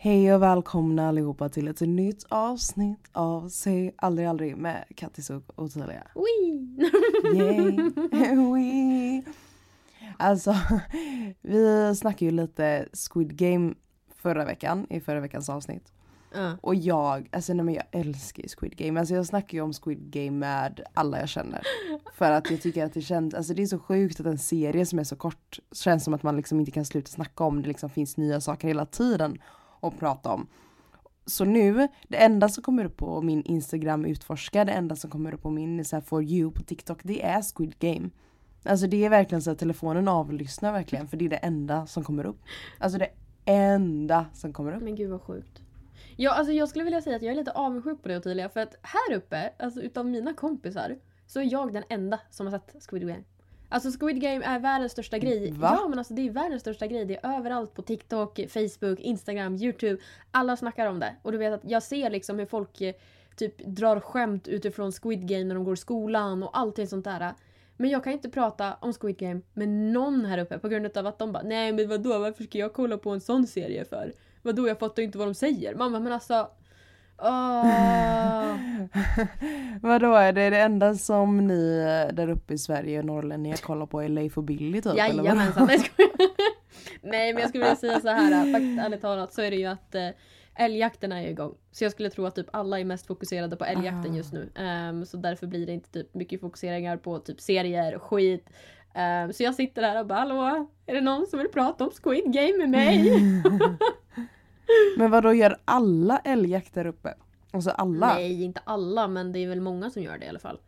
Hej och välkomna allihopa till ett nytt avsnitt av Säg aldrig aldrig med Kattis och Ottilia. Wee! Alltså, vi snackade ju lite Squid Game förra veckan, i förra veckans avsnitt. Ja. Och jag, alltså nej men jag älskar ju Squid Game. Alltså jag snackar ju om Squid Game med alla jag känner. För att jag tycker att det känns, alltså det är så sjukt att en serie som är så kort känns som att man liksom inte kan sluta snacka om. Det liksom finns nya saker hela tiden och prata om. Så nu, det enda som kommer upp på min Instagram utforska, det enda som kommer upp på min så här, for you på TikTok, det är Squid Game. Alltså det är verkligen så att telefonen avlyssnar verkligen för det är det enda som kommer upp. Alltså det enda som kommer upp. Men gud vad sjukt. Ja, alltså jag skulle vilja säga att jag är lite avundsjuk på det Ottilia. För att här uppe, alltså utav mina kompisar, så är jag den enda som har sett Squid Game. Alltså Squid Game är världens största grej. Va? Ja men alltså det är världens största grej. Det är överallt på TikTok, Facebook, Instagram, YouTube. Alla snackar om det. Och du vet att jag ser liksom hur folk eh, typ drar skämt utifrån Squid Game när de går i skolan och allting sånt där. Men jag kan inte prata om Squid Game med någon här uppe på grund av att de bara Nej men vadå varför ska jag kolla på en sån serie för? Vadå jag fattar inte vad de säger. Mamma men alltså... Åh. Vadå är det det enda som ni eh, där uppe i Sverige, norrlänningar, kollar på är Leif och Billy typ? Jajamensan. Nej. Nej men jag skulle vilja säga så här. Faktiskt ärligt talat så är det ju att eh, älgjakten är igång. Så jag skulle tro att typ alla är mest fokuserade på älgjakten Ah. just nu. Ehm, så därför blir det inte typ mycket fokuseringar på typ serier, skit. Ehm, så jag sitter där och bara hallå, är det någon som vill prata om Squid Game med mig? Men vadå gör alla älgjakt där uppe? Alltså alla? Nej, inte alla men det är väl många som gör det i alla fall.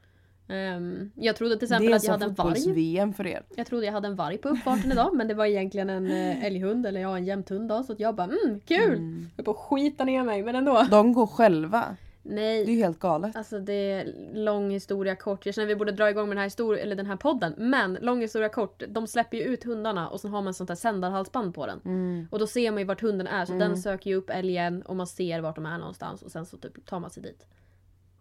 Ehm, jag trodde till det exempel är att jag hade en varg. fotbolls-VM för er. Jag trodde jag hade en varg på uppfarten idag men det var egentligen en eh, älghund eller ja en jämthund då så att jag bara mm kul! Mm. Jag höll på att skita ner mig men ändå. De går själva. Det är Nej, ju helt galet. alltså det är lång historia kort. Jag känner att vi borde dra igång med den här, histori- eller den här podden. Men lång historia kort, de släpper ju ut hundarna och så har man sånt här sändarhalsband på den. Mm. Och då ser man ju vart hunden är så Mm. den söker ju upp älgen och man ser vart de är någonstans och sen så typ tar man sig dit.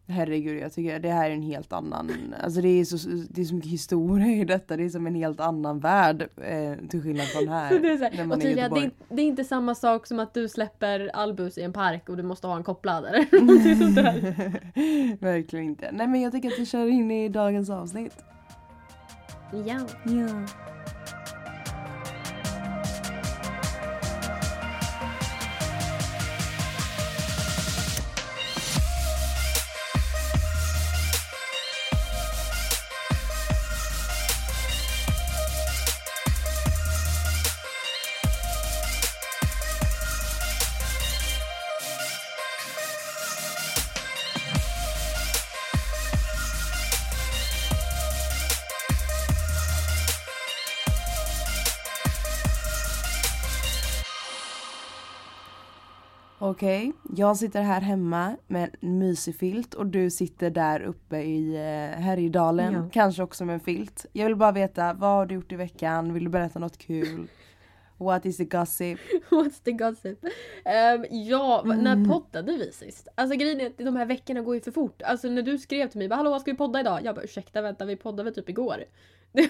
Herregud jag tycker det här är en helt annan, alltså det är så, det är så mycket historia i detta, det är som en helt annan värld eh, till skillnad från här. Det är så här, och tydligen, det, det är inte samma sak som att du släpper Albus i en park och du måste ha en där. Verkligen inte. Nej men jag tycker att vi kör in i dagens avsnitt. Ja. Ja. Okej, jag sitter här hemma med en mysig filt och du sitter där uppe i eh, Härjedalen, Ja. kanske också med en filt. Jag vill bara veta, vad har du gjort i veckan? Vill du berätta något kul? What is the gossip? What's the gossip? Ehm, ja, va- när Mm. poddade vi sist? Alltså grejen är att de här veckorna går ju för fort. Alltså när du skrev till mig bara hallå ska vi podda idag? Jag bara ursäkta vänta vi poddade väl typ igår. Det,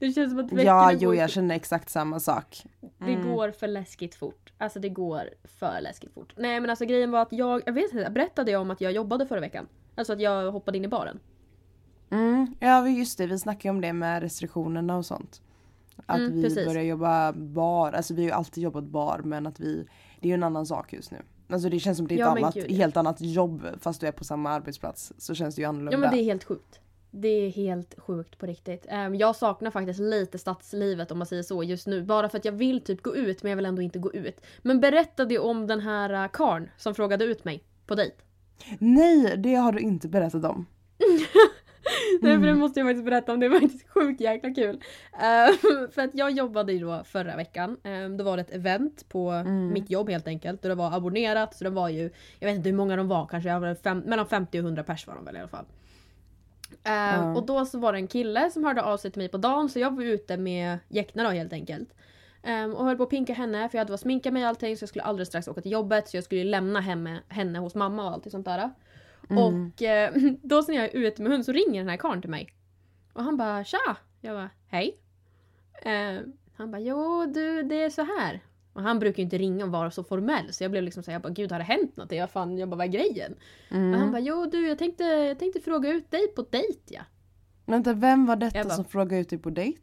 det känns som att veckorna Ja, går jo jag känner exakt samma sak. Det Mm. går för läskigt fort. Alltså det går för läskigt fort. Nej men alltså grejen var att jag, jag vet inte, berättade jag om att jag jobbade förra veckan? Alltså att jag hoppade in i baren. Mm, ja just det, vi snackade om det med restriktionerna och sånt. Att Mm, vi precis. börjar jobba bar, alltså vi har ju alltid jobbat bar men att vi, det är ju en annan sak just nu. Alltså det känns som det är ett Ja, annat, gud, ja. helt annat jobb fast du är på samma arbetsplats. Så känns det ju annorlunda. Ja men det är helt sjukt. Det är helt sjukt på riktigt. Ehm, jag saknar faktiskt lite stadslivet om man säger så just nu. Bara för att jag vill typ gå ut men jag vill ändå inte gå ut. Men berättade om den här uh, karn som frågade ut mig på dejt. Nej, det har du inte berättat om. Nej för det måste jag faktiskt berätta om, det var faktiskt sjukt jäkla kul. Ehm, för att jag jobbade ju då förra veckan. Um, då var det ett event på Mm. mitt jobb helt enkelt. Och det var abonnerat så det var ju, jag vet inte hur många de var kanske, jag var fem, mellan 50 och 100 pers var de väl i alla fall. Ehm, Ja. Och då så var det en kille som hörde av sig till mig på dagen så jag var ute med Jäkna då helt enkelt. Ehm, och höll på att pinka henne för jag hade varit sminka mig och allting så jag skulle alldeles strax åka till jobbet så jag skulle lämna henne, henne hos mamma och allt sånt där. Mm. Och eh, då när jag är ute med hund så ringer den här karln till mig. Och han bara tja! Jag bara hej. Eh, han bara jo du det är så här. Och han brukar ju inte ringa och vara så formell så jag blev liksom såhär, jag bara gud har det hänt något? Jag, fan, jag bara vad är grejen? Mm. Och han bara jo du jag tänkte, jag tänkte fråga ut dig på dejt ja. Vänta, vem var detta bara- som frågade ut dig på dejt?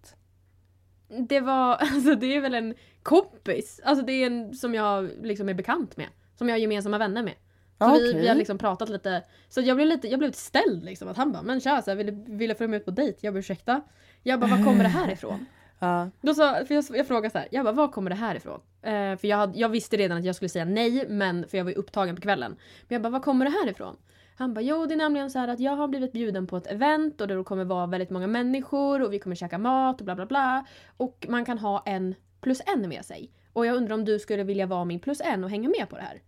Det var, alltså det är väl en kompis. Alltså det är en som jag liksom är bekant med. Som jag har gemensamma vänner med. Så Ah, vi, vi har liksom pratat lite. Så jag blev lite, jag blev ställd liksom. Att han bara, men tja, så här, vill, du- vill jag följa med ut på dejt? Jag bara ursäkta? Jag bara, var kommer det här ifrån? Ja. Då sa, för jag, jag frågade så här, jag bara, var kommer det här ifrån? Eh, för jag, hade, jag visste redan att jag skulle säga nej, men för jag var ju upptagen på kvällen. Men jag bara, var kommer det här ifrån? Han bara, jo det är nämligen så här att jag har blivit bjuden på ett event och det kommer vara väldigt många människor och vi kommer käka mat och bla bla bla. Och man kan ha en plus en med sig. Och jag undrar om du skulle vilja vara min plus en och hänga med på det här?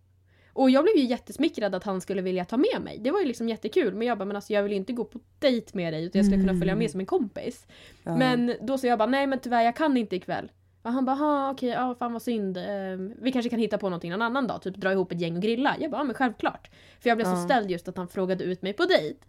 Och jag blev ju jättesmickrad att han skulle vilja ta med mig. Det var ju liksom jättekul. Men jag bara, men alltså jag vill ju inte gå på dejt med dig utan jag ska kunna följa med som en kompis. Ja. Men då sa jag bara, nej men tyvärr jag kan inte ikväll. Och han bara, "Ha, okej, ja fan vad synd. Ehm, vi kanske kan hitta på någonting någon annan dag, typ dra ihop ett gäng och grilla. Jag bara, ja men självklart. För jag blev så Ja. ställd just att han frågade ut mig på dejt.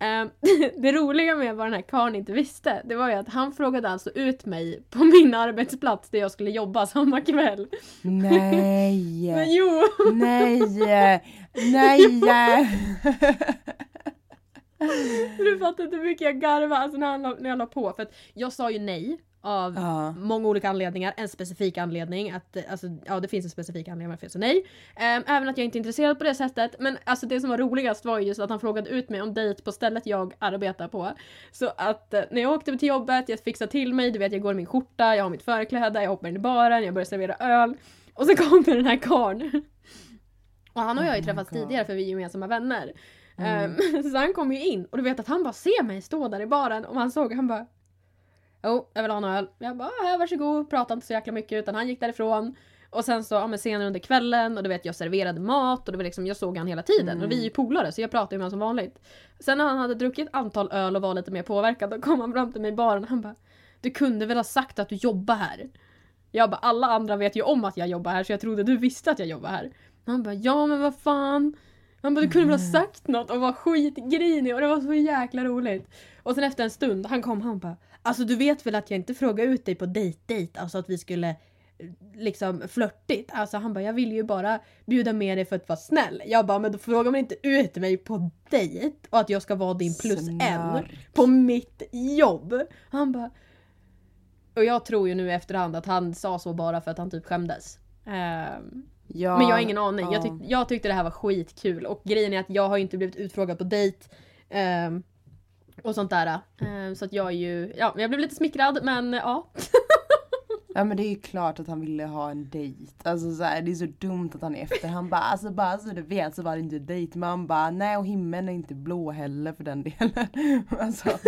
Ehm, det roliga med vad den här karln inte visste, det var ju att han frågade alltså ut mig på min arbetsplats där jag skulle jobba samma kväll. Nej! Men jo! Nej! Nej! Du fattar inte hur mycket jag garvade alltså när, han, när jag la på. För att jag sa ju nej av Ja. många olika anledningar. En specifik anledning. Att, alltså, ja, det finns en specifik anledning varför jag sa nej. Ehm, även att jag inte är intresserad på det sättet. Men alltså, det som var roligast var ju just att han frågade ut mig om dejt på stället jag arbetar på. Så att eh, när jag åkte till jobbet, jag fixade till mig, du vet jag går i min skjorta, jag har mitt förkläde, jag hoppar in i baren, jag börjar servera öl. Och så kommer den här karln. Och han och jag har ju Oh träffats tidigare för vi är gemensamma vänner. Mm. Ehm, så han kom ju in och du vet att han bara ser mig stå där i baren och han såg han bara Jo, jag vill ha en öl. Jag bara, här varsågod, pratade inte så jäkla mycket utan han gick därifrån. Och sen så, ja men senare under kvällen och du vet jag serverade mat och det var liksom, jag såg han hela tiden. Och vi är ju polare så jag pratade med honom som vanligt. Sen när han hade druckit ett antal öl och var lite mer påverkad då kom han fram till mig i baren och han bara Du kunde väl ha sagt att du jobbar här? Jag bara, alla andra vet ju om att jag jobbar här så jag trodde du visste att jag jobbar här. Han bara, ja men vad fan. Han bara, du kunde väl ha sagt något och var skitgrinig och det var så jäkla roligt. Och sen efter en stund, han kom han bara, alltså du vet väl att jag inte frågade ut dig på dejt dejt, alltså att vi skulle eh, liksom flörtigt. Alltså han bara, jag vill ju bara bjuda med dig för att vara snäll. Jag bara, men då frågar man inte ut mig på dejt och att jag ska vara din plus en Snark. på mitt jobb. Han bara, och jag tror ju nu i efterhand att han sa så bara för att han typ skämdes. Ehm, Ja, men jag har ingen aning. Jag, ja. tyck, jag tyckte det här var skitkul och grejen är att jag har inte blivit utfrågad på dejt. ehm, och sånt där. Ehm, så att jag är ju, ja jag blev lite smickrad men ja. Ja men det är ju klart att han ville ha en dejt. Alltså så här, det är så dumt att han är efter. Han bara alltså bara så du vet så var det inte dejt. Men han bara nej och himlen är inte blå heller för den delen. Alltså.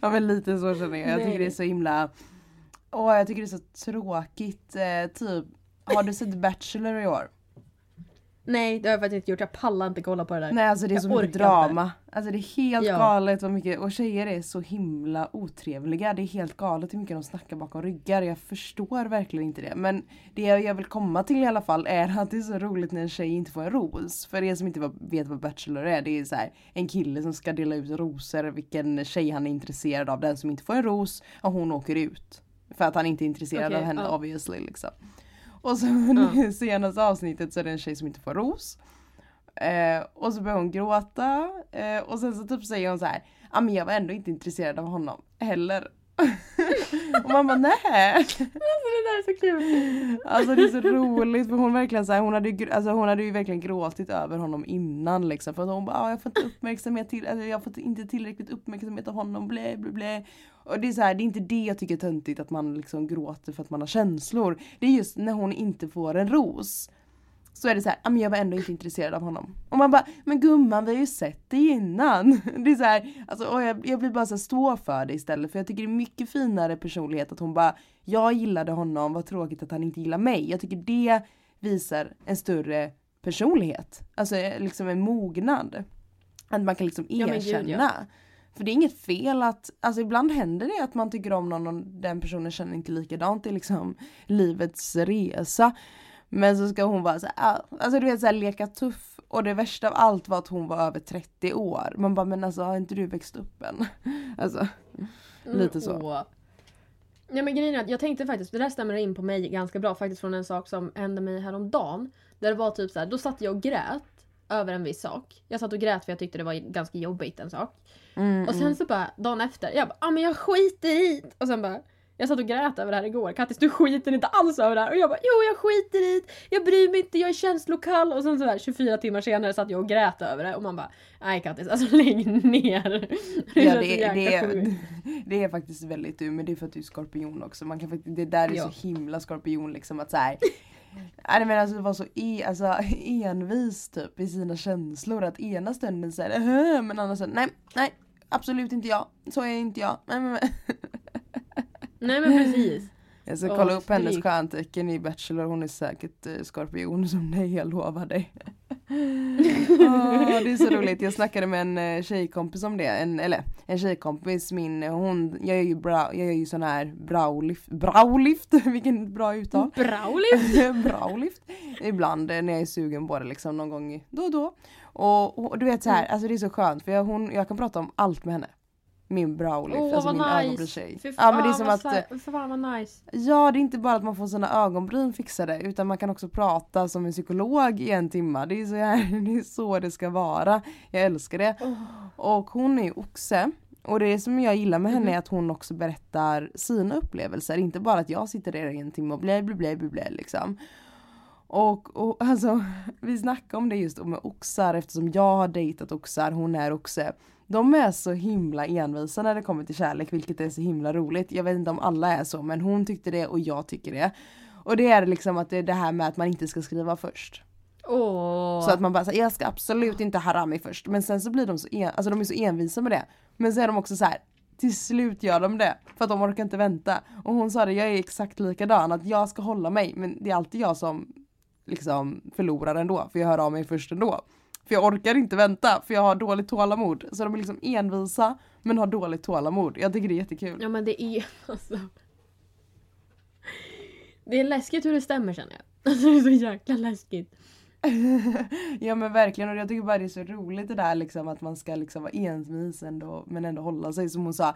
ja men lite så känner jag. Jag tycker det är så himla. Åh jag tycker det är så tråkigt. Eh, typ. Har du sett Bachelor i år? Nej det har jag faktiskt inte gjort. Jag pallar inte kolla på det där. Nej alltså det är Jag så mycket drama. Alltså det är helt Ja. galet vad mycket, och tjejer är så himla otrevliga. Det är helt galet hur mycket de snackar bakom ryggar. Jag förstår verkligen inte det. Men det jag vill komma till i alla fall är att det är så roligt när en tjej inte får en ros. För er som inte vet vad Bachelor är, det är så här, en kille som ska dela ut rosor, vilken tjej han är intresserad av. Den som inte får en ros, och hon åker ut. För att han inte är intresserad Okej, av henne ja. obviously liksom. Och så Ja. i senaste avsnittet så är det en tjej som inte får ros. Eh, och så börjar hon gråta eh, och sen så typ säger hon så här, ja men jag var ändå inte intresserad av honom heller. och man bara nej. Alltså det där är så kul. Alltså det är så roligt för hon verkligen så här, hon hade, ju alltså, hon hade ju verkligen gråtit över honom innan liksom. För att hon bara, ah, jag får inte uppmärksamhet till, alltså, jag får inte tillräckligt uppmärksamhet av honom, blä blä blä. Och det är så här, det är inte det jag tycker är töntigt att man liksom gråter för att man har känslor. Det är just när hon inte får en ros. Så är det så här, "Ah, men jag var ändå inte intresserad av honom. Och man bara, men gumman vi har ju sett det innan. Det är så här, alltså, jag, jag blir bara så här, stå för det istället. För jag tycker det är mycket finare personlighet att hon bara, jag gillade honom, vad tråkigt att han inte gillar mig. Jag tycker det visar en större personlighet. Alltså eh, liksom en mognad. Att man kan liksom Ja, gud, ja. erkänna. För det är inget fel att, alltså ibland händer det att man tycker om någon och den personen känner inte likadant i liksom livets resa. Men så ska hon vara så här, ah, alltså du vet så här, leka tuff. Och det värsta av allt var att hon var över 30 år. Man bara men alltså har inte du växt upp än? Alltså. Lite så. Åh. Ja men grejen är att jag tänkte faktiskt, det där stämmer in på mig ganska bra faktiskt från en sak som hände mig häromdagen. Där det var typ så här, då satt jag och grät över en viss sak. Jag satt och grät för jag tyckte det var ganska jobbigt en sak. Mm, Och sen så bara dagen efter, jag bara ah, men jag skiter i det. Och sen bara jag satt och grät över det här igår. Kattis du skiter inte alls över det här. Och jag bara jo jag skiter i det. Jag bryr mig inte, jag är känslokall. Och sen sådär 24 timmar senare satt jag och grät över det. Och man bara nej Kattis alltså lägg ner. Ja, känns det, är- det, är, det är faktiskt väldigt du, men det är för att du är skorpion också. Man kan det där är Ja. så himla skorpion liksom att så här. Nej men alltså vara så e, alltså, envis typ i sina känslor. Att ena stunden säger "Ähä", men andra stunden nej, nej, absolut inte jag. Så är inte jag. Nej, men, men. Nej men precis. Jag ska kolla upp hennes stjärntecken i Bachelor. Hon är säkert eh, skorpion som dig, jag lovar dig. Åh, det är så roligt. Jag snackade med en eh, tjejkompis om det. En, eller en tjejkompis, min, hon, jag gör ju, bra, jag gör ju sån här browlift, browlift, vilken bra uttal. Browlift. Ibland eh, när jag är sugen på det liksom någon gång då och då. Och, och du vet så här, Mm. alltså det är så skönt för jag, hon, jag kan prata om allt med henne. Min browlift, Åh alltså min nice. ögonbrynstjej. Fy Ja men det är som att eh, Fan vad nice. Ja, det är inte bara att man får sina ögonbryn fixade utan man kan också prata som en psykolog i en timme. Det är så, här, det, är så det ska vara. Jag älskar det. Och hon är oxe. Och det som jag gillar med henne är att hon också berättar sina upplevelser. Inte bara att jag sitter där i en timme och blä blä blä blä, blä liksom. Och, och alltså, vi snackade om det just med oxar eftersom jag har dejtat oxar, hon är oxe. De är så himla envisa när det kommer till kärlek vilket är så himla roligt. Jag vet inte om alla är så men hon tyckte det och jag tycker det. Och det är liksom att det är det här med att man inte ska skriva först. Åh. Så att man bara säger jag ska absolut inte harami först. Men sen så blir de så, en, alltså de är så envisa med det. Men så är de också så här. Till slut gör de det. För att de orkar inte vänta. Och hon sa det, jag är exakt likadan. Att jag ska hålla mig. Men det är alltid jag som liksom förlorar ändå. För jag hör av mig först ändå. För jag orkar inte vänta. För jag har dåligt tålamod. Så de är liksom envisa. Men har dåligt tålamod. Jag tycker det är jättekul. Ja men det är alltså. Det är läskigt hur det stämmer känner jag. Alltså det är så jäkla läskigt. ja men verkligen och jag tycker bara det är så roligt det där liksom att man ska liksom vara envis ändå men ändå hålla sig som hon sa.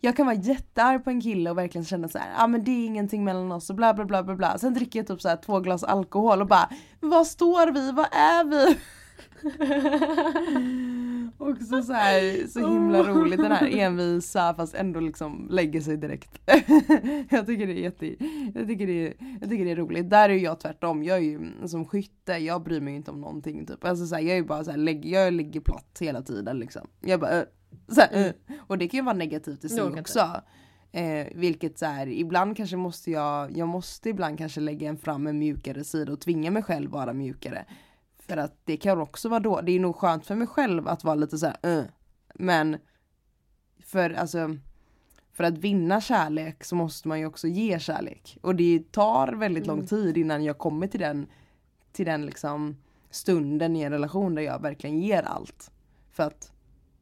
Jag kan vara jättearg på en kille och verkligen känna så här, ja ah, men det är ingenting mellan oss och bla bla bla bla bla. Sen dricker jag typ så här två glas alkohol och bara, vad står vi, vad är vi? Också så här, så himla roligt den här envisa fast ändå liksom lägger sig direkt. jag tycker det är jätte, jag tycker det är, jag tycker det är roligt. Där är jag tvärtom, jag är ju som skytte, jag bryr mig inte om någonting typ. Alltså så här, jag är ju bara så här, lägg, jag ligger platt hela tiden liksom. Jag bara, äh, så här, äh. Och det kan ju vara negativt i sig också. Eh, vilket så här, ibland kanske måste jag, jag måste ibland kanske lägga en fram en mjukare sida och tvinga mig själv vara mjukare. För att det kan också vara då, det är nog skönt för mig själv att vara lite så här, uh. Men för alltså för att vinna kärlek så måste man ju också ge kärlek. Och det tar väldigt lång Mm. tid innan jag kommer till den, till den liksom stunden i en relation där jag verkligen ger allt. För att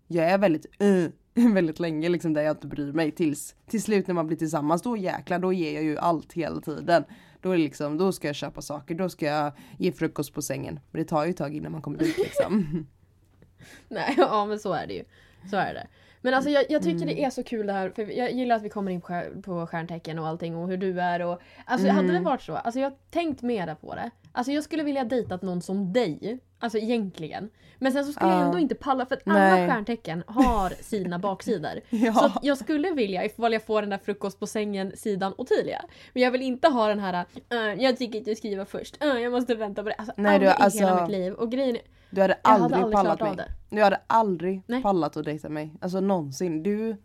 jag är väldigt uh, väldigt länge liksom där jag inte bryr mig tills till slut när man blir tillsammans då jäklar då ger jag ju allt hela tiden. Då är det liksom, då ska jag köpa saker, då ska jag ge frukost på sängen. Men det tar ju ett tag innan man kommer dit liksom. Nej ja men så är det ju. Så är det. Men alltså jag, jag tycker det är så kul det här, för jag gillar att vi kommer in på, stjär- på stjärntecken och allting och hur du är och Alltså hade det varit så, alltså jag har tänkt mera på det. Alltså jag skulle vilja dejta någon som dig. Alltså egentligen. Men sen så skulle jag Ja. ändå inte palla för att alla Nej. stjärntecken har sina baksidor. Ja. Så jag skulle vilja, ifall jag får den där frukost på sängen sidan Ottilia. Men jag vill inte ha den här "Äh, jag tycker inte skriva först, Äh, jag måste vänta på det. Alltså Nej, aldrig du, alltså- i hela mitt liv. Och grejen är, Du hade jag hade aldrig, aldrig pallat mig. Du hade aldrig Nej. pallat att dejta mig. Alltså någonsin. Du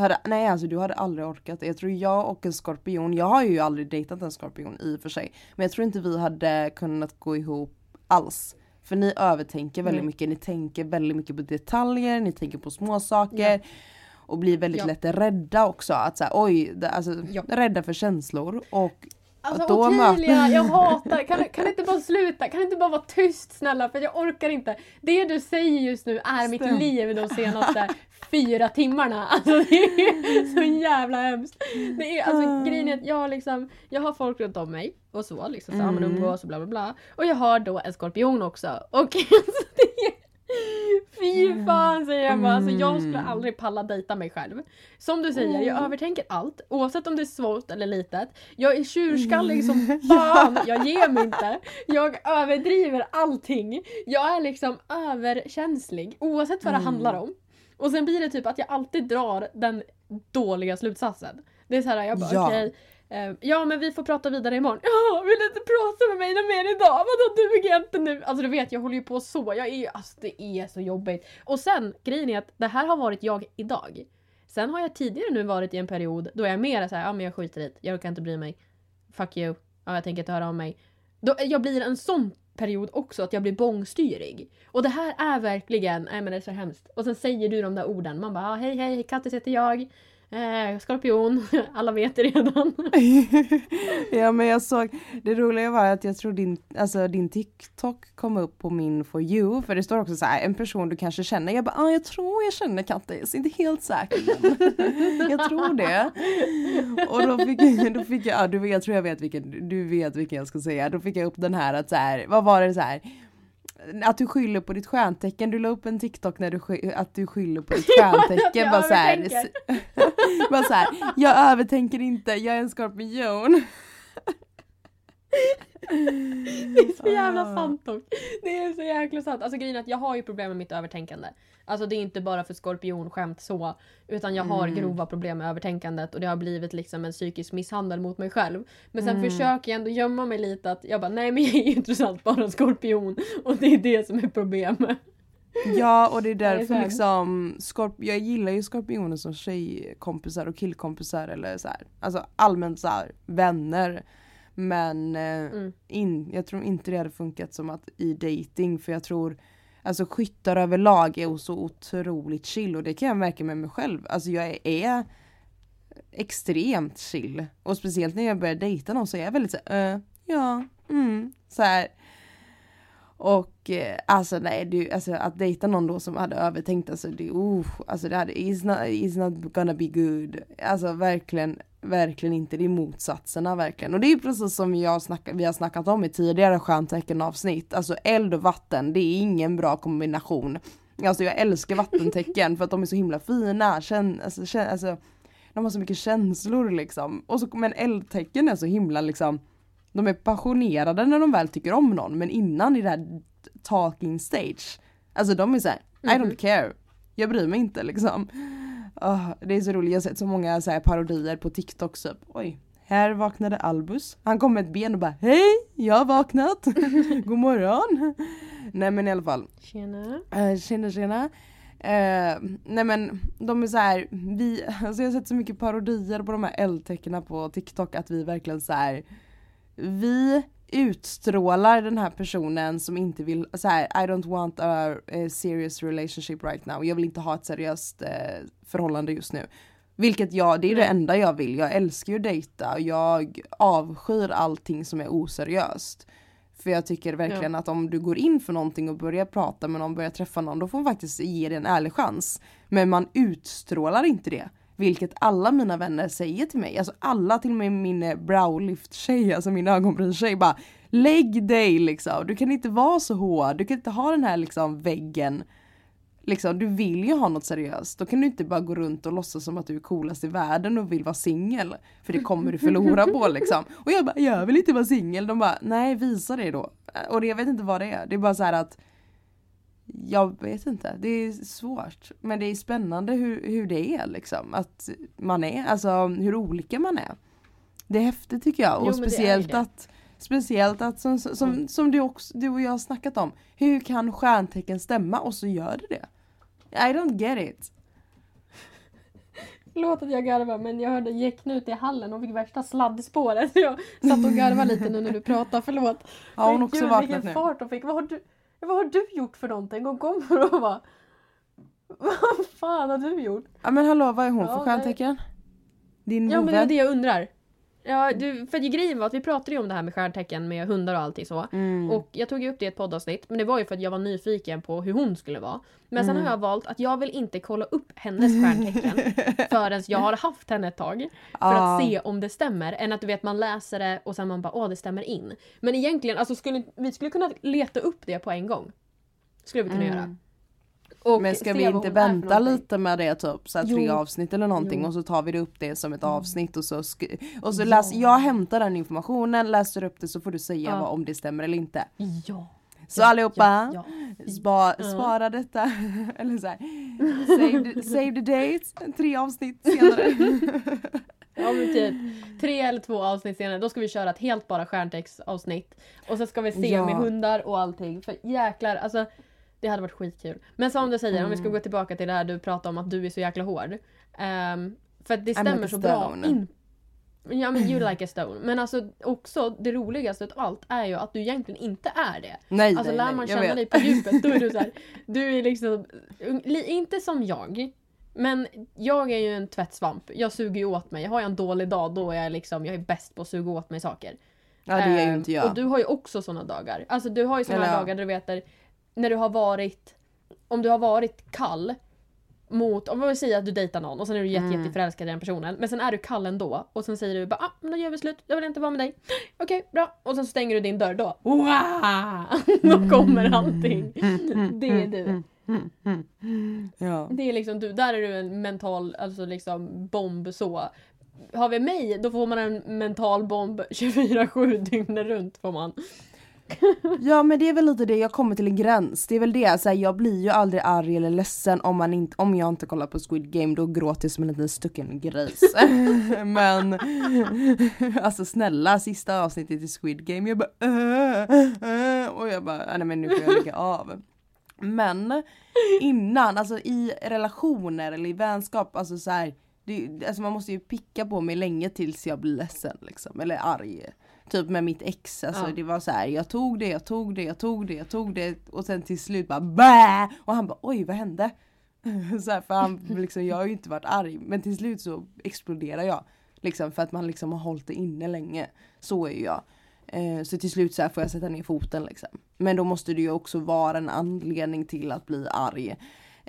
hade, nej alltså du hade aldrig orkat. Jag tror jag och en skorpion, jag har ju aldrig dejtat en skorpion i och för sig. Men jag tror inte vi hade kunnat gå ihop alls. För ni övertänker väldigt Nej. mycket, ni tänker väldigt mycket på detaljer, ni tänker på små saker Och blir väldigt Ja. lätt rädda också. Att säga oj, det, alltså Ja. rädda för känslor. Och Alltså Då Ottilia, jag hatar, kan, kan det inte bara sluta? Kan det inte bara vara tyst snälla? För jag orkar inte. Det du säger just nu är mitt Stäm. liv de senaste fyra timmarna. Alltså det är så jävla hemskt. Det är, alltså, Ah. grejen är att jag har liksom, jag har folk runt om mig och så liksom så, mm. Mm. umgås och bla bla bla. Och jag har då en skorpion också. Och alltså, det är, fy fan säger jag bara. Alltså, jag skulle Mm. aldrig palla dejta mig själv. Som du säger, jag Mm. övertänker allt. Oavsett om det är svårt eller litet. Jag är tjurskallig som fan. Jag ger mig inte. Jag överdriver allting. Jag är liksom överkänslig. Oavsett vad det Mm. handlar om. Och sen blir det typ att jag alltid drar den dåliga slutsatsen. Det är så här, jag bara Ja. okej. eh, ja men vi får prata vidare imorgon. Ja, vill du inte prata med mig mer idag? Vadå duger jag inte nu? Alltså du vet jag håller ju på så. Jag är, alltså det är så jobbigt. Och sen grejen är att det här har varit jag idag. Sen har jag tidigare nu varit i en period då jag är mer såhär, ja men jag skiter i det. Jag kan inte bry mig. Fuck you. Ja, jag tänker inte höra om mig. Då, jag blir en sån period också att jag blir bångstyrig. Och det här är verkligen, nej men det är så hemskt. Och sen säger du de där orden. Man bara, ah, hej hej, Kattis heter jag. Eh, skorpion. Alla vet det redan. ja men jag såg, det roliga var att jag tror din, alltså din TikTok kom upp på min for you, för det står också så här, en person du kanske känner. Jag bara, ah, jag tror jag känner Kattis, inte helt säker men jag tror det. Och då fick, då fick jag, ja, du, jag tror jag vet vilken, du vet vilken jag ska säga. Då fick jag upp den här att så här, vad var det så här? Att du skyller på ditt stjärntecken, du la upp en TikTok när du att du skyller på ditt stjärntecken. jag bara, så här, bara så här, jag övertänker inte, jag är en skorpion. Det är så jävla Ah. sant dock. Det är så jäkla sant. Alltså grejen är att jag har ju problem med mitt övertänkande. Alltså det är inte bara för skorpionskämt så. Utan jag har Mm. grova problem med övertänkandet och det har blivit liksom en psykisk misshandel mot mig själv. Men sen Mm. försöker jag ändå gömma mig lite att jag bara nej men jag är ju allt bara en skorpion. Och det är det som är problemet. Ja och det är därför sant. liksom, skorp jag gillar ju skorpioner som tjejkompisar och killkompisar eller så här. Alltså allmänt så här, vänner. Men eh, Mm. in, jag tror inte det hade funkat som att i dating för jag tror Alltså skyttar överlag är så otroligt chill och det kan jag märka med mig själv. Alltså jag är extremt chill. Och speciellt när jag börjar dejta någon så är jag väldigt så här, "Eh, ja, mm, så här. Och eh, alltså nej, du, alltså, att dejta någon då som hade övertänkt, alltså det, uh, alltså det hade, it's not, it's not gonna be good. Alltså verkligen, verkligen inte, det är motsatserna verkligen. Och det är precis som jag snacka, vi har snackat om i tidigare stjärntecken avsnitt, alltså eld och vatten, det är ingen bra kombination. Alltså jag älskar vattentecken för att de är så himla fina, känn, alltså, känn, alltså de har så mycket känslor liksom. Och så, men eldtecken är så himla liksom de är passionerade när de väl tycker om någon men innan i det här talking stage Alltså de är såhär, I don't care Jag bryr mig inte liksom Ah, Det är så roligt, jag har sett så många så här parodier på TikTok typ Oj, här vaknade Albus Han kom med ett ben och bara Hej, jag har vaknat! God morgon! Nej men i alla fall Tjena. Uh, tjena tjena. Eh, nej men de är så här, vi, alltså jag har sett så mycket parodier på de här eldtecknen på TikTok att vi verkligen så här. Vi utstrålar den här personen som inte vill, så här, I don't want a, a serious relationship right now. Jag vill inte ha ett seriöst eh, förhållande just nu. Vilket jag, det är det enda jag vill. Jag älskar ju dejta. Jag avskyr allting som är oseriöst. För jag tycker verkligen att om du går in för någonting och börjar prata med någon, börjar träffa någon, då får man faktiskt ge det en ärlig chans. Men man utstrålar inte det. Vilket alla mina vänner säger till mig. Alltså alla, till och med min eh, browlift-tjej, alltså min ögonbrynstjej bara Lägg dig liksom, du kan inte vara så hård, du kan inte ha den här liksom väggen. Liksom, du vill ju ha något seriöst, då kan du inte bara gå runt och låtsas som att du är coolast i världen och vill vara singel. För det kommer du förlora på liksom. Och jag bara, jag vill inte vara singel. De bara, nej visa det då. Och jag vet inte vad det är, det är bara så här att jag vet inte, det är svårt. Men det är spännande hur, hur det är liksom. Att man är, alltså hur olika man är. Det är häftigt tycker jag. Jo, och speciellt att Speciellt att som, som, som du, också, du och jag har snackat om. Hur kan stjärntecken stämma och så gör det det? I don't get it. Förlåt att jag garvar men jag hörde Geknut i hallen och fick värsta sladdspåret. Så jag satt och garvade lite nu när du pratade, förlåt. Har hon Men också gud, vaknat vilken nu? fart hon fick. Vad har, du, vad har du gjort för någonting? Hon kommer och bara... Vad fan har du gjort? Ja men hallå vad är hon Ja, för stjärntecken? Din Ja men det var det jag undrar. Ja, du, för grejen var att vi pratade ju om det här med stjärntecken med hundar och allting så. Mm. Och jag tog ju upp det i ett poddavsnitt, men det var ju för att jag var nyfiken på hur hon skulle vara. Men sen Mm. har jag valt att jag vill inte kolla upp hennes stjärntecken förrän jag har haft henne ett tag. För Ja. att se om det stämmer. Än att du vet man läser det och sen man bara åh det stämmer in. Men egentligen, alltså skulle, vi skulle kunna leta upp det på en gång. Skulle vi kunna Mm. göra. Och Men ska vi inte vänta lite med det typ så tre avsnitt eller någonting Jo. och så tar vi det upp det som ett avsnitt och så, och så läs, jag hämtar den informationen, läser upp det så får du säga Ja. vad, om det stämmer eller inte. Ja. Så allihopa, Ja, Spa, Ja. spara detta, eller så här, save, the, save the date, tre avsnitt senare. Ja men typ tre eller två avsnitt senare, då ska vi köra ett helt bara stjärntextavsnitt. Och så ska vi se Ja. med hundar och allting. För jäklar, alltså det hade varit skitkul. Men som du säger, om vi ska Mm. gå tillbaka till det här du pratade om att du är så jäkla hård. Ehm, för att det stämmer like så bra in. Ja men you like a stone. Men alltså också det roligaste av allt är ju att du egentligen inte är det. Nej Alltså nej, lär nej, man jag känna dig på djupet då är du så här, du är liksom, li- inte som jag. Men jag är ju en tvättsvamp. Jag suger ju åt mig. Har jag en dålig dag då är jag liksom, jag är bäst på att suga åt mig saker. Ja det är ju Ehm, inte jag. Och du har ju också såna dagar. Alltså du har ju såna Eller dagar där du vet när du har varit, om du har varit kall mot, om vi säger att du dejtar någon och sen är du jätte, Mm. jätteförälskad i den personen men sen är du kall ändå och sen säger du bara ah, men då gör vi slut, jag vill inte vara med dig. Okej, bra. Och sen stänger du din dörr då. Wow! då kommer allting. Det är du. Ja. Det är liksom du, där är du en mental alltså liksom bomb så. Har vi mig, då får man en mental bomb 24-7 dygnet runt får man. ja men det är väl lite det, jag kommer till en gräns. Det är väl det, så här, jag blir ju aldrig arg eller ledsen om, man inte, om jag inte kollar på Squid Game, då gråter jag som en liten stucken gris. men alltså snälla, sista avsnittet i Squid Game, jag bara äh, äh, och jag bara nej men nu får jag lägga av. Men innan, alltså i relationer eller i vänskap, alltså så här, det, alltså man måste ju picka på mig länge tills jag blir ledsen liksom, eller arg. Typ med mitt ex, alltså Ja. det var så här, jag tog det, jag tog det, jag tog det, jag tog det och sen till slut bara bä! Och han bara oj vad hände? så här, för han liksom, jag har ju inte varit arg men till slut så exploderar jag. Liksom för att man liksom har hållit det inne länge. Så är ju jag. Eh, så till slut så här får jag sätta ner foten liksom. Men då måste det ju också vara en anledning till att bli arg.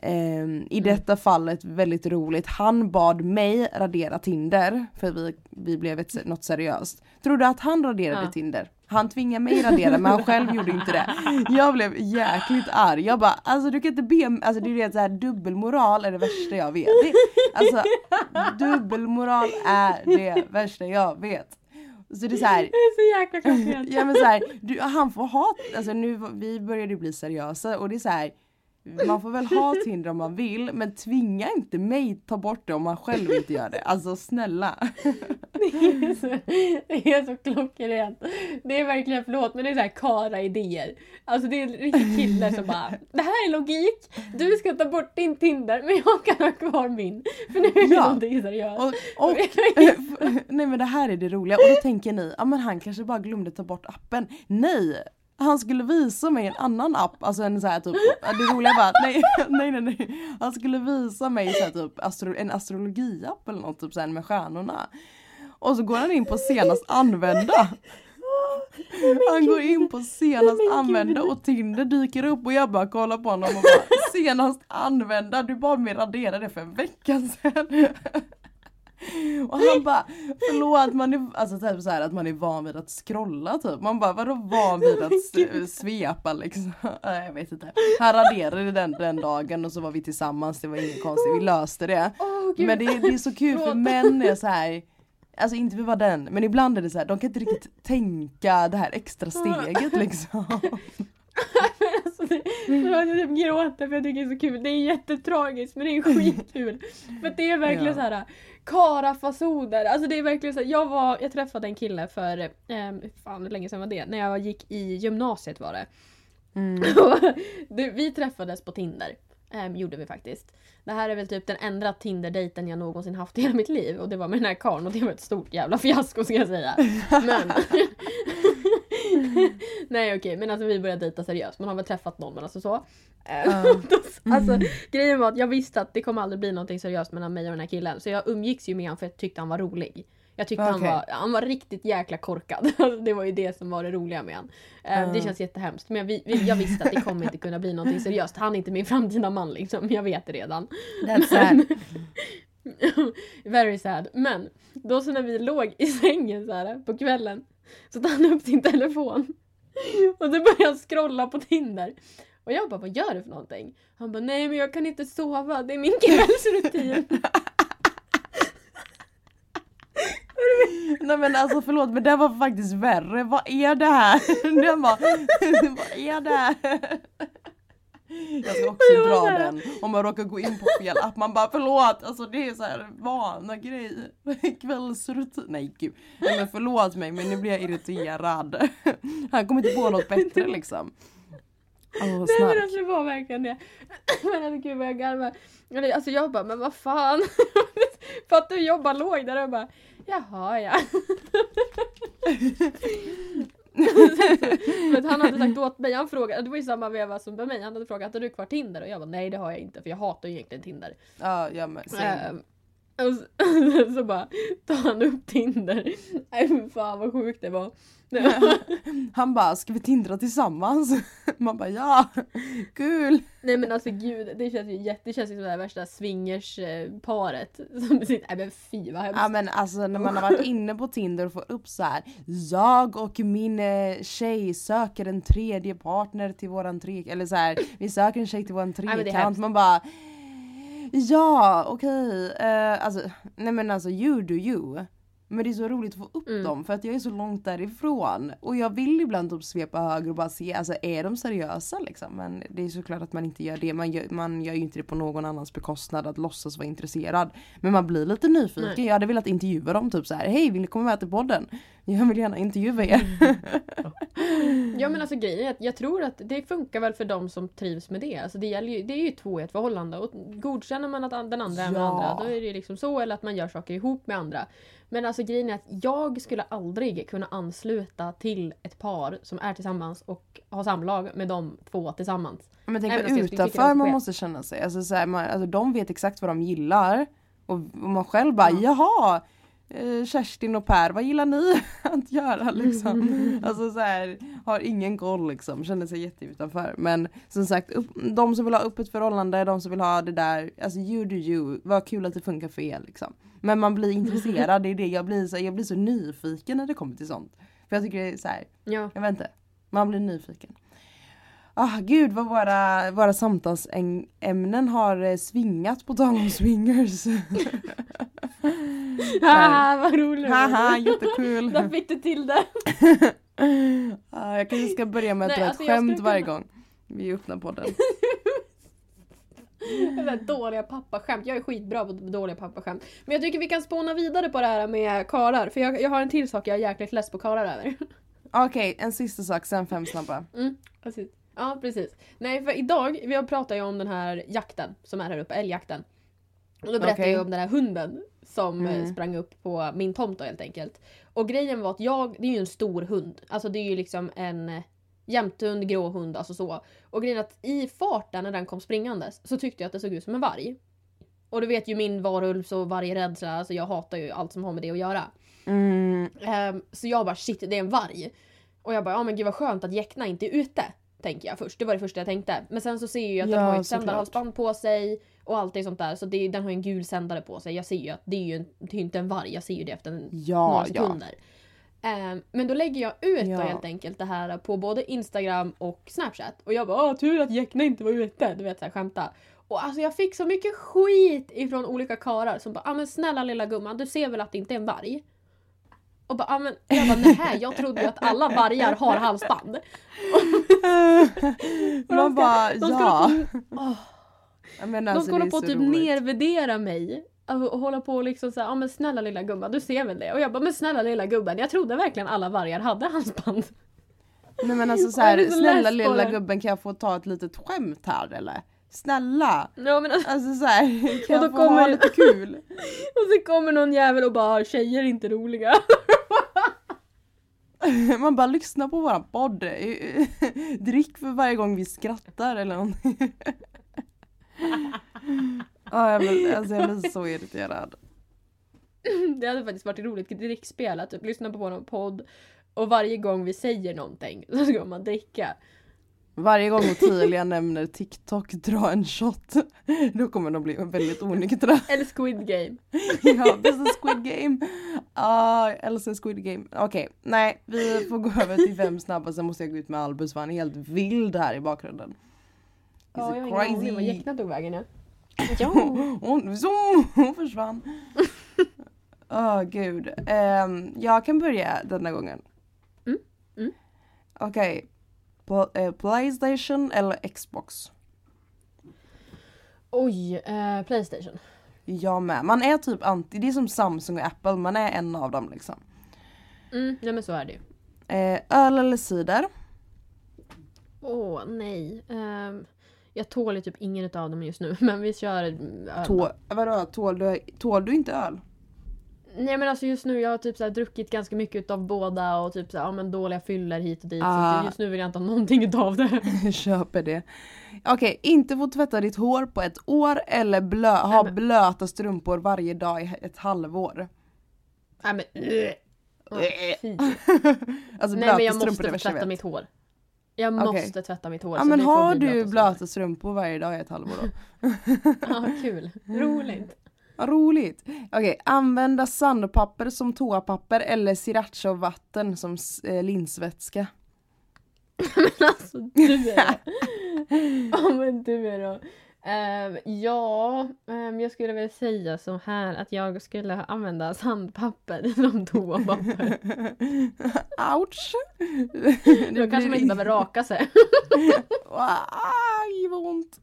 Eh, I detta fallet väldigt roligt. Han bad mig radera Tinder för vi, vi blev ett, något seriöst. Tror du att han raderade Ja. Tinder? Han tvingade mig radera men han själv gjorde inte det. Jag blev jäkligt arg. Jag bara alltså du kan inte be alltså det är det så här dubbelmoral är det värsta jag vet. Det, alltså dubbelmoral är det värsta jag vet. Så det är så här, Det är så jäkla klockrent. Ja men så här, du, han får ha, alltså nu vi började bli seriösa och det är så här. Man får väl ha Tinder om man vill men tvinga inte mig ta bort det om man själv inte gör det. Alltså snälla. Det är så, det är så klockrent. Det är verkligen, förlåt, men det är så här kara idéer. Alltså det är en riktig kille som bara Det här är logik. Du ska ta bort din Tinder men jag kan ha kvar min. För nu är det Ja. någonting seriöst. Och, och nej men det här är det roliga och då tänker ni, ja men han kanske bara glömde ta bort appen. Nej! Han skulle visa mig en annan app, alltså en så här typ, det roliga var att nej, nej nej nej. Han skulle visa mig så här typ astro, en astrologiapp eller något typ så här med stjärnorna. Och så går han in på senast använda. Han går in på senast använda och Tinder dyker upp och jag bara kollar på honom och bara senast använda, du bad mig radera det för en vecka sedan. Och han bara förlåt man är, alltså typ så här att man är van vid att scrolla typ. Man bara vadå van vid att svepa liksom? Jag vet inte. Han raderade den den dagen och så var vi tillsammans, det var inget konstigt, vi löste det. Gud. Men det, är- det är så kul för män är så här. Alltså inte att vara den, men ibland är det så här, de kan inte riktigt tänka det här extra steget liksom. Alltså, det, förlåt, jag typ gråter för jag tycker det är så kul. Det är jättetragiskt men det är skitkul. För det är verkligen Ja. så här karafasoner. Alltså det är verkligen så här, jag, var, jag träffade en kille för, eh, fan hur länge sedan var det? När jag gick i gymnasiet var det. Mm. det vi träffades på Tinder. Ehm, gjorde vi faktiskt. Det här är väl typ den enda Tinder-dejten jag någonsin haft i hela mitt liv. Och det var med den här karln och det var ett stort jävla fiasko ska jag säga. Men... Nej okej, men alltså vi började dejta seriöst. Man har väl träffat någon men alltså så. Ja. alltså grejen var att jag visste att det kommer aldrig bli någonting seriöst mellan mig och den här killen. Så jag umgicks ju med honom för jag tyckte han var rolig. Jag tyckte han, Okej. var, han var riktigt jäkla korkad. Alltså, det var ju det som var det roliga med honom. Eh, Det känns jättehemskt. Men jag, vi- vi- jag visste att det kommer inte kunna bli någonting seriöst. Han är inte min framtida man liksom. Jag vet det redan. That's sad. Very sad. Men då så när vi låg i sängen så här på kvällen så tar han upp sin telefon. Och så börjar han scrolla på Tinder. Och jag bara, vad gör du för någonting? Han bara, nej men jag kan inte sova, det är min kvällsrutin. Nej men alltså förlåt men det var faktiskt värre. Vad är det här? Den bara, vad är det här? Jag ska också dra den om man råkar gå in på fel app. Man bara förlåt, alltså det är så här vana grej. Kvällsrutin. Nej gud. Nej men förlåt mig men nu blir jag irriterad. Han kommer inte på något bättre liksom. Åh Nej men alltså det var verkligen det. Men alltså gud vad jag garvar. Alltså jag bara, men vad fan. För att du jobbar låg där och bara, jaha ja. Men han hade sagt åt mig, han frågade, det var ju samma veva som för mig, han hade frågat har du kvar Tinder? Och jag bara nej det har jag inte för jag hatar ju egentligen Tinder. Ja, ja men same. Ehm, och så, så bara tar han upp Tinder. Nej fan vad sjukt det var. Han bara, ska vi tindra tillsammans? Man bara ja, kul. Nej men alltså gud, det känns ju jätte, det känns ju som det här värsta swingersparet. Som sitter, nej men fy vad hemskt. Ja men alltså när man har varit inne på Tinder och får upp så här. Jag och min eh, tjej söker en tredje partner till våran tre eller så här. Vi söker en tjej till våran trekant. Man bara Ja okej. Eh, alltså nej men alltså you do you. Men det är så roligt att få upp Mm. dem för att jag är så långt därifrån. Och jag vill ibland typ svepa höger och bara se, alltså är de seriösa liksom? Men det är såklart att man inte gör det. Man gör, man gör ju inte det på någon annans bekostnad att låtsas vara intresserad. Men man blir lite nyfiken. Nej. Jag hade velat intervjua dem typ så här. hej vill ni komma med till podden? Jag vill gärna intervjua er. Ja men alltså grejen är att jag tror att det funkar väl för de som trivs med det. Alltså det, gäller ju, det är ju två i ett förhållande och godkänner man att den andra är med Ja. andra då är det ju liksom så eller att man gör saker ihop med andra. Men alltså grejen är att jag skulle aldrig kunna ansluta till ett par som är tillsammans och har samlag med de två tillsammans. Men tänk det utanför man måste känna sig. Alltså, så här, man, alltså, de vet exakt vad de gillar. Och, och man själv bara Ja. jaha. Eh, Kerstin och Per, vad gillar ni att göra liksom? Alltså så här, har ingen koll liksom, känner sig jätteutanför. Men som sagt, upp, de som vill ha upp ett förhållande, de som vill ha det där, alltså you do you, vad kul att det funkar för er liksom. Men man blir intresserad, det är det, jag blir så, jag blir så nyfiken när det kommer till sånt. För jag tycker det är så här, Ja. jag vet inte. Man blir nyfiken. Ah, gud vad våra, våra samtalsämnen har eh, svingat på tal om swingers. Haha vad roligt! Haha, jättekul. Där fick du till det! Ah, jag kanske ska börja med att Nej, dra alltså ett skämt varje kunna- gång vi öppnar podden. Dåliga pappaskämt. Jag är skitbra på dåliga pappaskämt. Men jag tycker vi kan spåna vidare på det här med karar. För jag, jag har en till sak jag är jäkligt less på karar över. Okej, en sista sak, sen fem snabba. Mm, precis. Ja, precis. Nej, för idag, vi har pratat ju om den här jakten som är här uppe, älgjakten. Och då berättade Okej. jag om den här hunden som eh, Mm. sprang upp på min tomt då helt enkelt. Och grejen var att jag, det är ju en stor hund. Alltså det är ju liksom en jämthund, grå hund, alltså så. Och grejen är att i farten när den kom springandes så tyckte jag att det såg ut som en varg. Och du vet ju min varulvs och vargrädsla, alltså jag hatar ju allt som har med det att göra. Mm, Ehm, så jag bara shit, det är en varg. Och jag bara, ja men gud vad skönt att Jäckna inte är ute. Tänker jag först, det var det första jag tänkte. Men sen så ser jag ju att den Ja, har ett sändarhalsband på sig och allt det sånt där. Så det, den har ju en gul sändare på sig. Jag ser ju att det är ju en, det är inte en varg, jag ser ju det efter en, ja, några ja. sekunder. Ehm, men då lägger jag ut Ja. då helt enkelt det här på både Instagram och Snapchat. Och jag bara, "Åh, tur att Jäckna inte var ute. Du vet såhär skämta. Och alltså jag fick så mycket skit ifrån olika karar som bara, ah, men snälla lilla gumman du ser väl att det inte är en varg? Och bara, ah, men jag bara, nej jag trodde ju att alla vargar har halsband. Man bara, de ska ja. Jag menar, de alltså, ska hålla på att typ roligt. nervärdera mig. Och hålla på och liksom såhär, ja ah, men snälla lilla gumman du ser väl det? Och jag bara, men snälla lilla gubben jag trodde verkligen alla vargar hade halsband. Nej men alltså så Och jag här, är så snälla lilla gubben kan jag få ta ett litet skämt här eller? Snälla! Ja, men alltså, Alltså så här, kan Och då jag få ha kommer- lite kul? och så kommer någon jävel och bara, tjejer är inte roliga. Man bara lyssna på våran podd. Drick för varje gång vi skrattar eller någonting. Ja, jag blir, alltså jag blir så irriterad. Det hade faktiskt varit roligt att typ lyssna på vår podd och varje gång vi säger någonting så ska man dricka. Varje gång Ottilia nämner TikTok, dra en shot. Då kommer de bli väldigt onyktra. Eller Squid Game. Ja, precis Squid Game. Ja, jag älskar Squid Game. Okej, nej, vi får gå över till fem snabba sen måste jag gå ut med Albus för han är helt vild här i bakgrunden. Ja, jag har ingen aning var Jäckna tog vägen ja. Ja. Hon, zoom, hon försvann. Åh gud. Ehm, jag kan börja denna gången. Mm, mm. Okej. Pl- eh, Playstation eller Xbox? Oj, eh, Playstation. Jag med. Man är typ anti, det är som Samsung och Apple, man är en av dem liksom. Mm, nej men så är det ju. Eh, öl eller cider? Åh nej. Ehm, jag tål ju typ ingen av dem just nu men vi kör öl. Tål, vadå, tål, du, tål du inte öl? Nej men alltså just nu jag har typ så druckit ganska mycket av båda och typ så här, ja, men dåliga fyller hit och dit. Ah. Så just nu vill jag inte ha någonting utav det. Köper det. Okej, inte få tvätta ditt hår på ett år eller blö, ha Nej, men- blöta strumpor varje dag i ett halvår. nej men uh. fy. alltså Nej men jag strumpor måste tvätta mitt hår. Jag måste tvätta mitt hår. Ja men har du blöta strumpor varje dag i ett halvår då? Ja kul. Roligt. Vad roligt! Okej, använda sandpapper som toapapper eller sriracha-vatten som s- eh, linsvätska. Men alltså du är Ja men du är då. Ehm, ja, ehm, jag skulle väl säga så här att jag skulle använda sandpapper som toapapper. Ouch! Då kanske man inte behöver raka sig. Aj vad ont!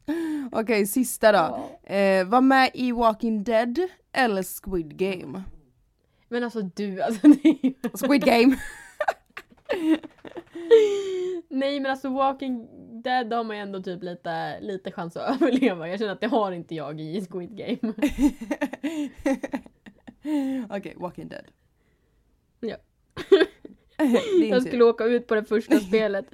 Okej, sista då. Eh, var med i Walking Dead eller Squid Game? Men alltså du, alltså. Squid Game! Nej men alltså Walking Dead har man ju ändå typ lite, lite chans att överleva. Jag känner att det har inte jag i Squid Game. Okej, Walking Dead. Ja. Jag skulle åka ut på det första spelet.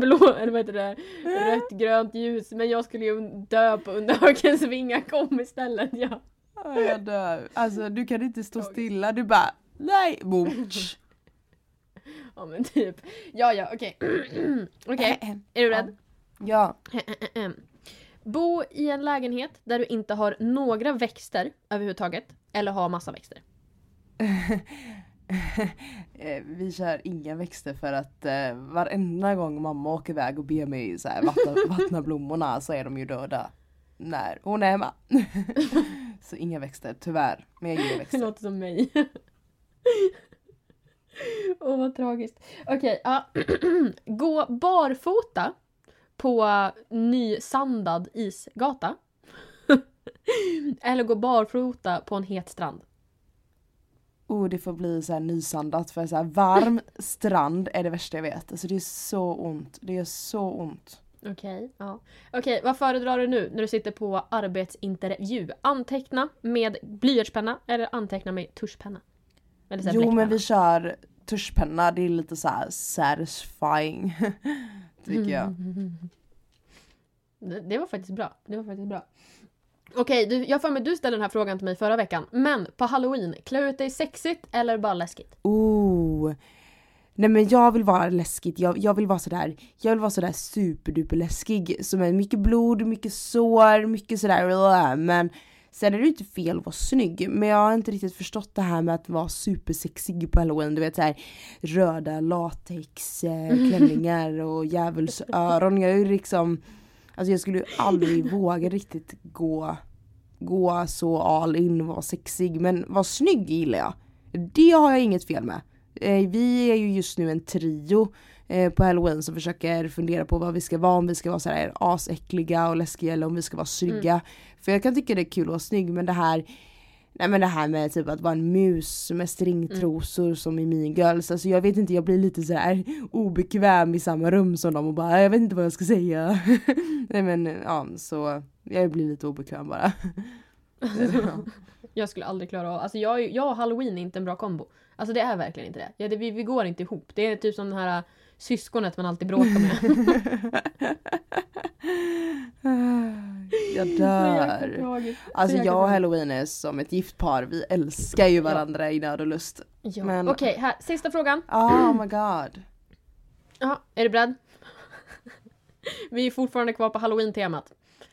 Blå, eller vad heter det? Rött, grönt ljus. Men jag skulle ju dö på underhögens vingar kom istället. Ja. Ja, Jag dör. Alltså du kan inte stå stilla, du bara nej! Booch. ja men typ. Ja ja okej. Okej, är du rädd? Ja. Bo i en lägenhet där du inte har några växter överhuvudtaget. Eller har massa växter. Eh, Vi kör inga växter för att eh, varenda gång mamma åker iväg och ber mig så här, vattna, vattna blommorna så är de ju döda. När hon är hemma. så inga växter, tyvärr. Men jag gillar Det växter. låter som mig. Åh vad tragiskt. Okej, ja. Gå barfota på nysandad isgata. Eller gå barfota på en het strand. Oh, det får bli så här nysandat för så här varm strand är det värsta jag vet. Alltså det är så ont. Det gör så ont. Okej, ja. Okej, vad föredrar du nu när du sitter på arbetsintervju? Anteckna med blyertspenna eller anteckna med tuschpenna? Här Jo men bläckpenna. vi kör tuschpenna, det är lite så här satisfying. Tycker jag. Det, det var faktiskt bra. Det var faktiskt bra. Okej, du, jag för mig du ställde den här frågan till mig förra veckan. Men på halloween, klä ut dig sexigt eller bara läskigt? Oh. Nej men jag vill vara läskigt, jag, jag vill vara sådär, jag vill vara sådär superduper läskig. Som är mycket blod, mycket sår, mycket sådär men Sen är det ju inte fel att vara snygg, men jag har inte riktigt förstått det här med att vara supersexig på halloween. Du vet såhär röda latex eh, och djävulsöron. Jag är ju liksom, alltså jag skulle ju aldrig våga riktigt gå, gå så all in och vara sexig. Men vara snygg gillar jag. Det har jag inget fel med. Eh, vi är ju just nu en trio eh, på halloween som försöker fundera på vad vi ska vara, om vi ska vara så här asäckliga och läskiga eller om vi ska vara snygga. För jag kan tycka det är kul att vara snygg men det här Nej men det här med typ att vara en mus med stringtrosor som i Mean Girls, alltså jag vet inte, jag blir lite så här obekväm i samma rum som dem och bara jag vet inte vad jag ska säga. Nej men ja, så jag blir lite obekväm bara. Jag skulle aldrig klara av... Alltså jag, jag och halloween är inte en bra kombo. Alltså det är verkligen inte det. Ja, det vi, vi går inte ihop. Det är typ som det här äh, syskonet man alltid bråkar med. jag dör. Alltså jag och halloween är som ett gift par, vi älskar ju varandra i nöd och lust. Ja. men- Okej, här. Sista frågan. Oh my god. Ja, är du beredd? Vi är fortfarande kvar på halloween-temat.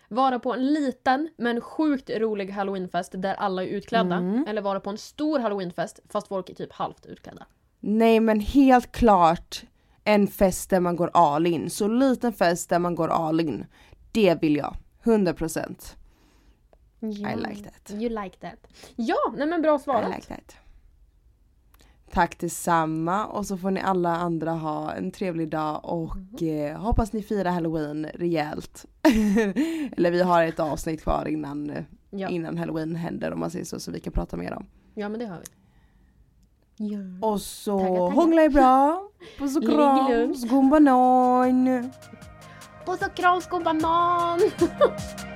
Vara på en liten men sjukt rolig halloweenfest där alla är utklädda. Mm. Eller vara på en stor halloweenfest fast folk är typ halvt utklädda. Nej men helt klart en fest där man går all in. Så liten fest där man går all in. Det vill jag. 100%. Ja, I like that. You like that. Ja, nej men bra I svarat. like that. Tack detsamma och så får ni alla andra ha en trevlig dag och eh, hoppas ni firar halloween rejält. Eller vi har ett avsnitt kvar innan, Ja. innan halloween händer om man säger så, så vi kan prata mer om. ja, men det har vi. Ja. Och så Tagga, tagga. hångla är bra. Puss och kram. Skumbanan. Puss och kram, skobanan!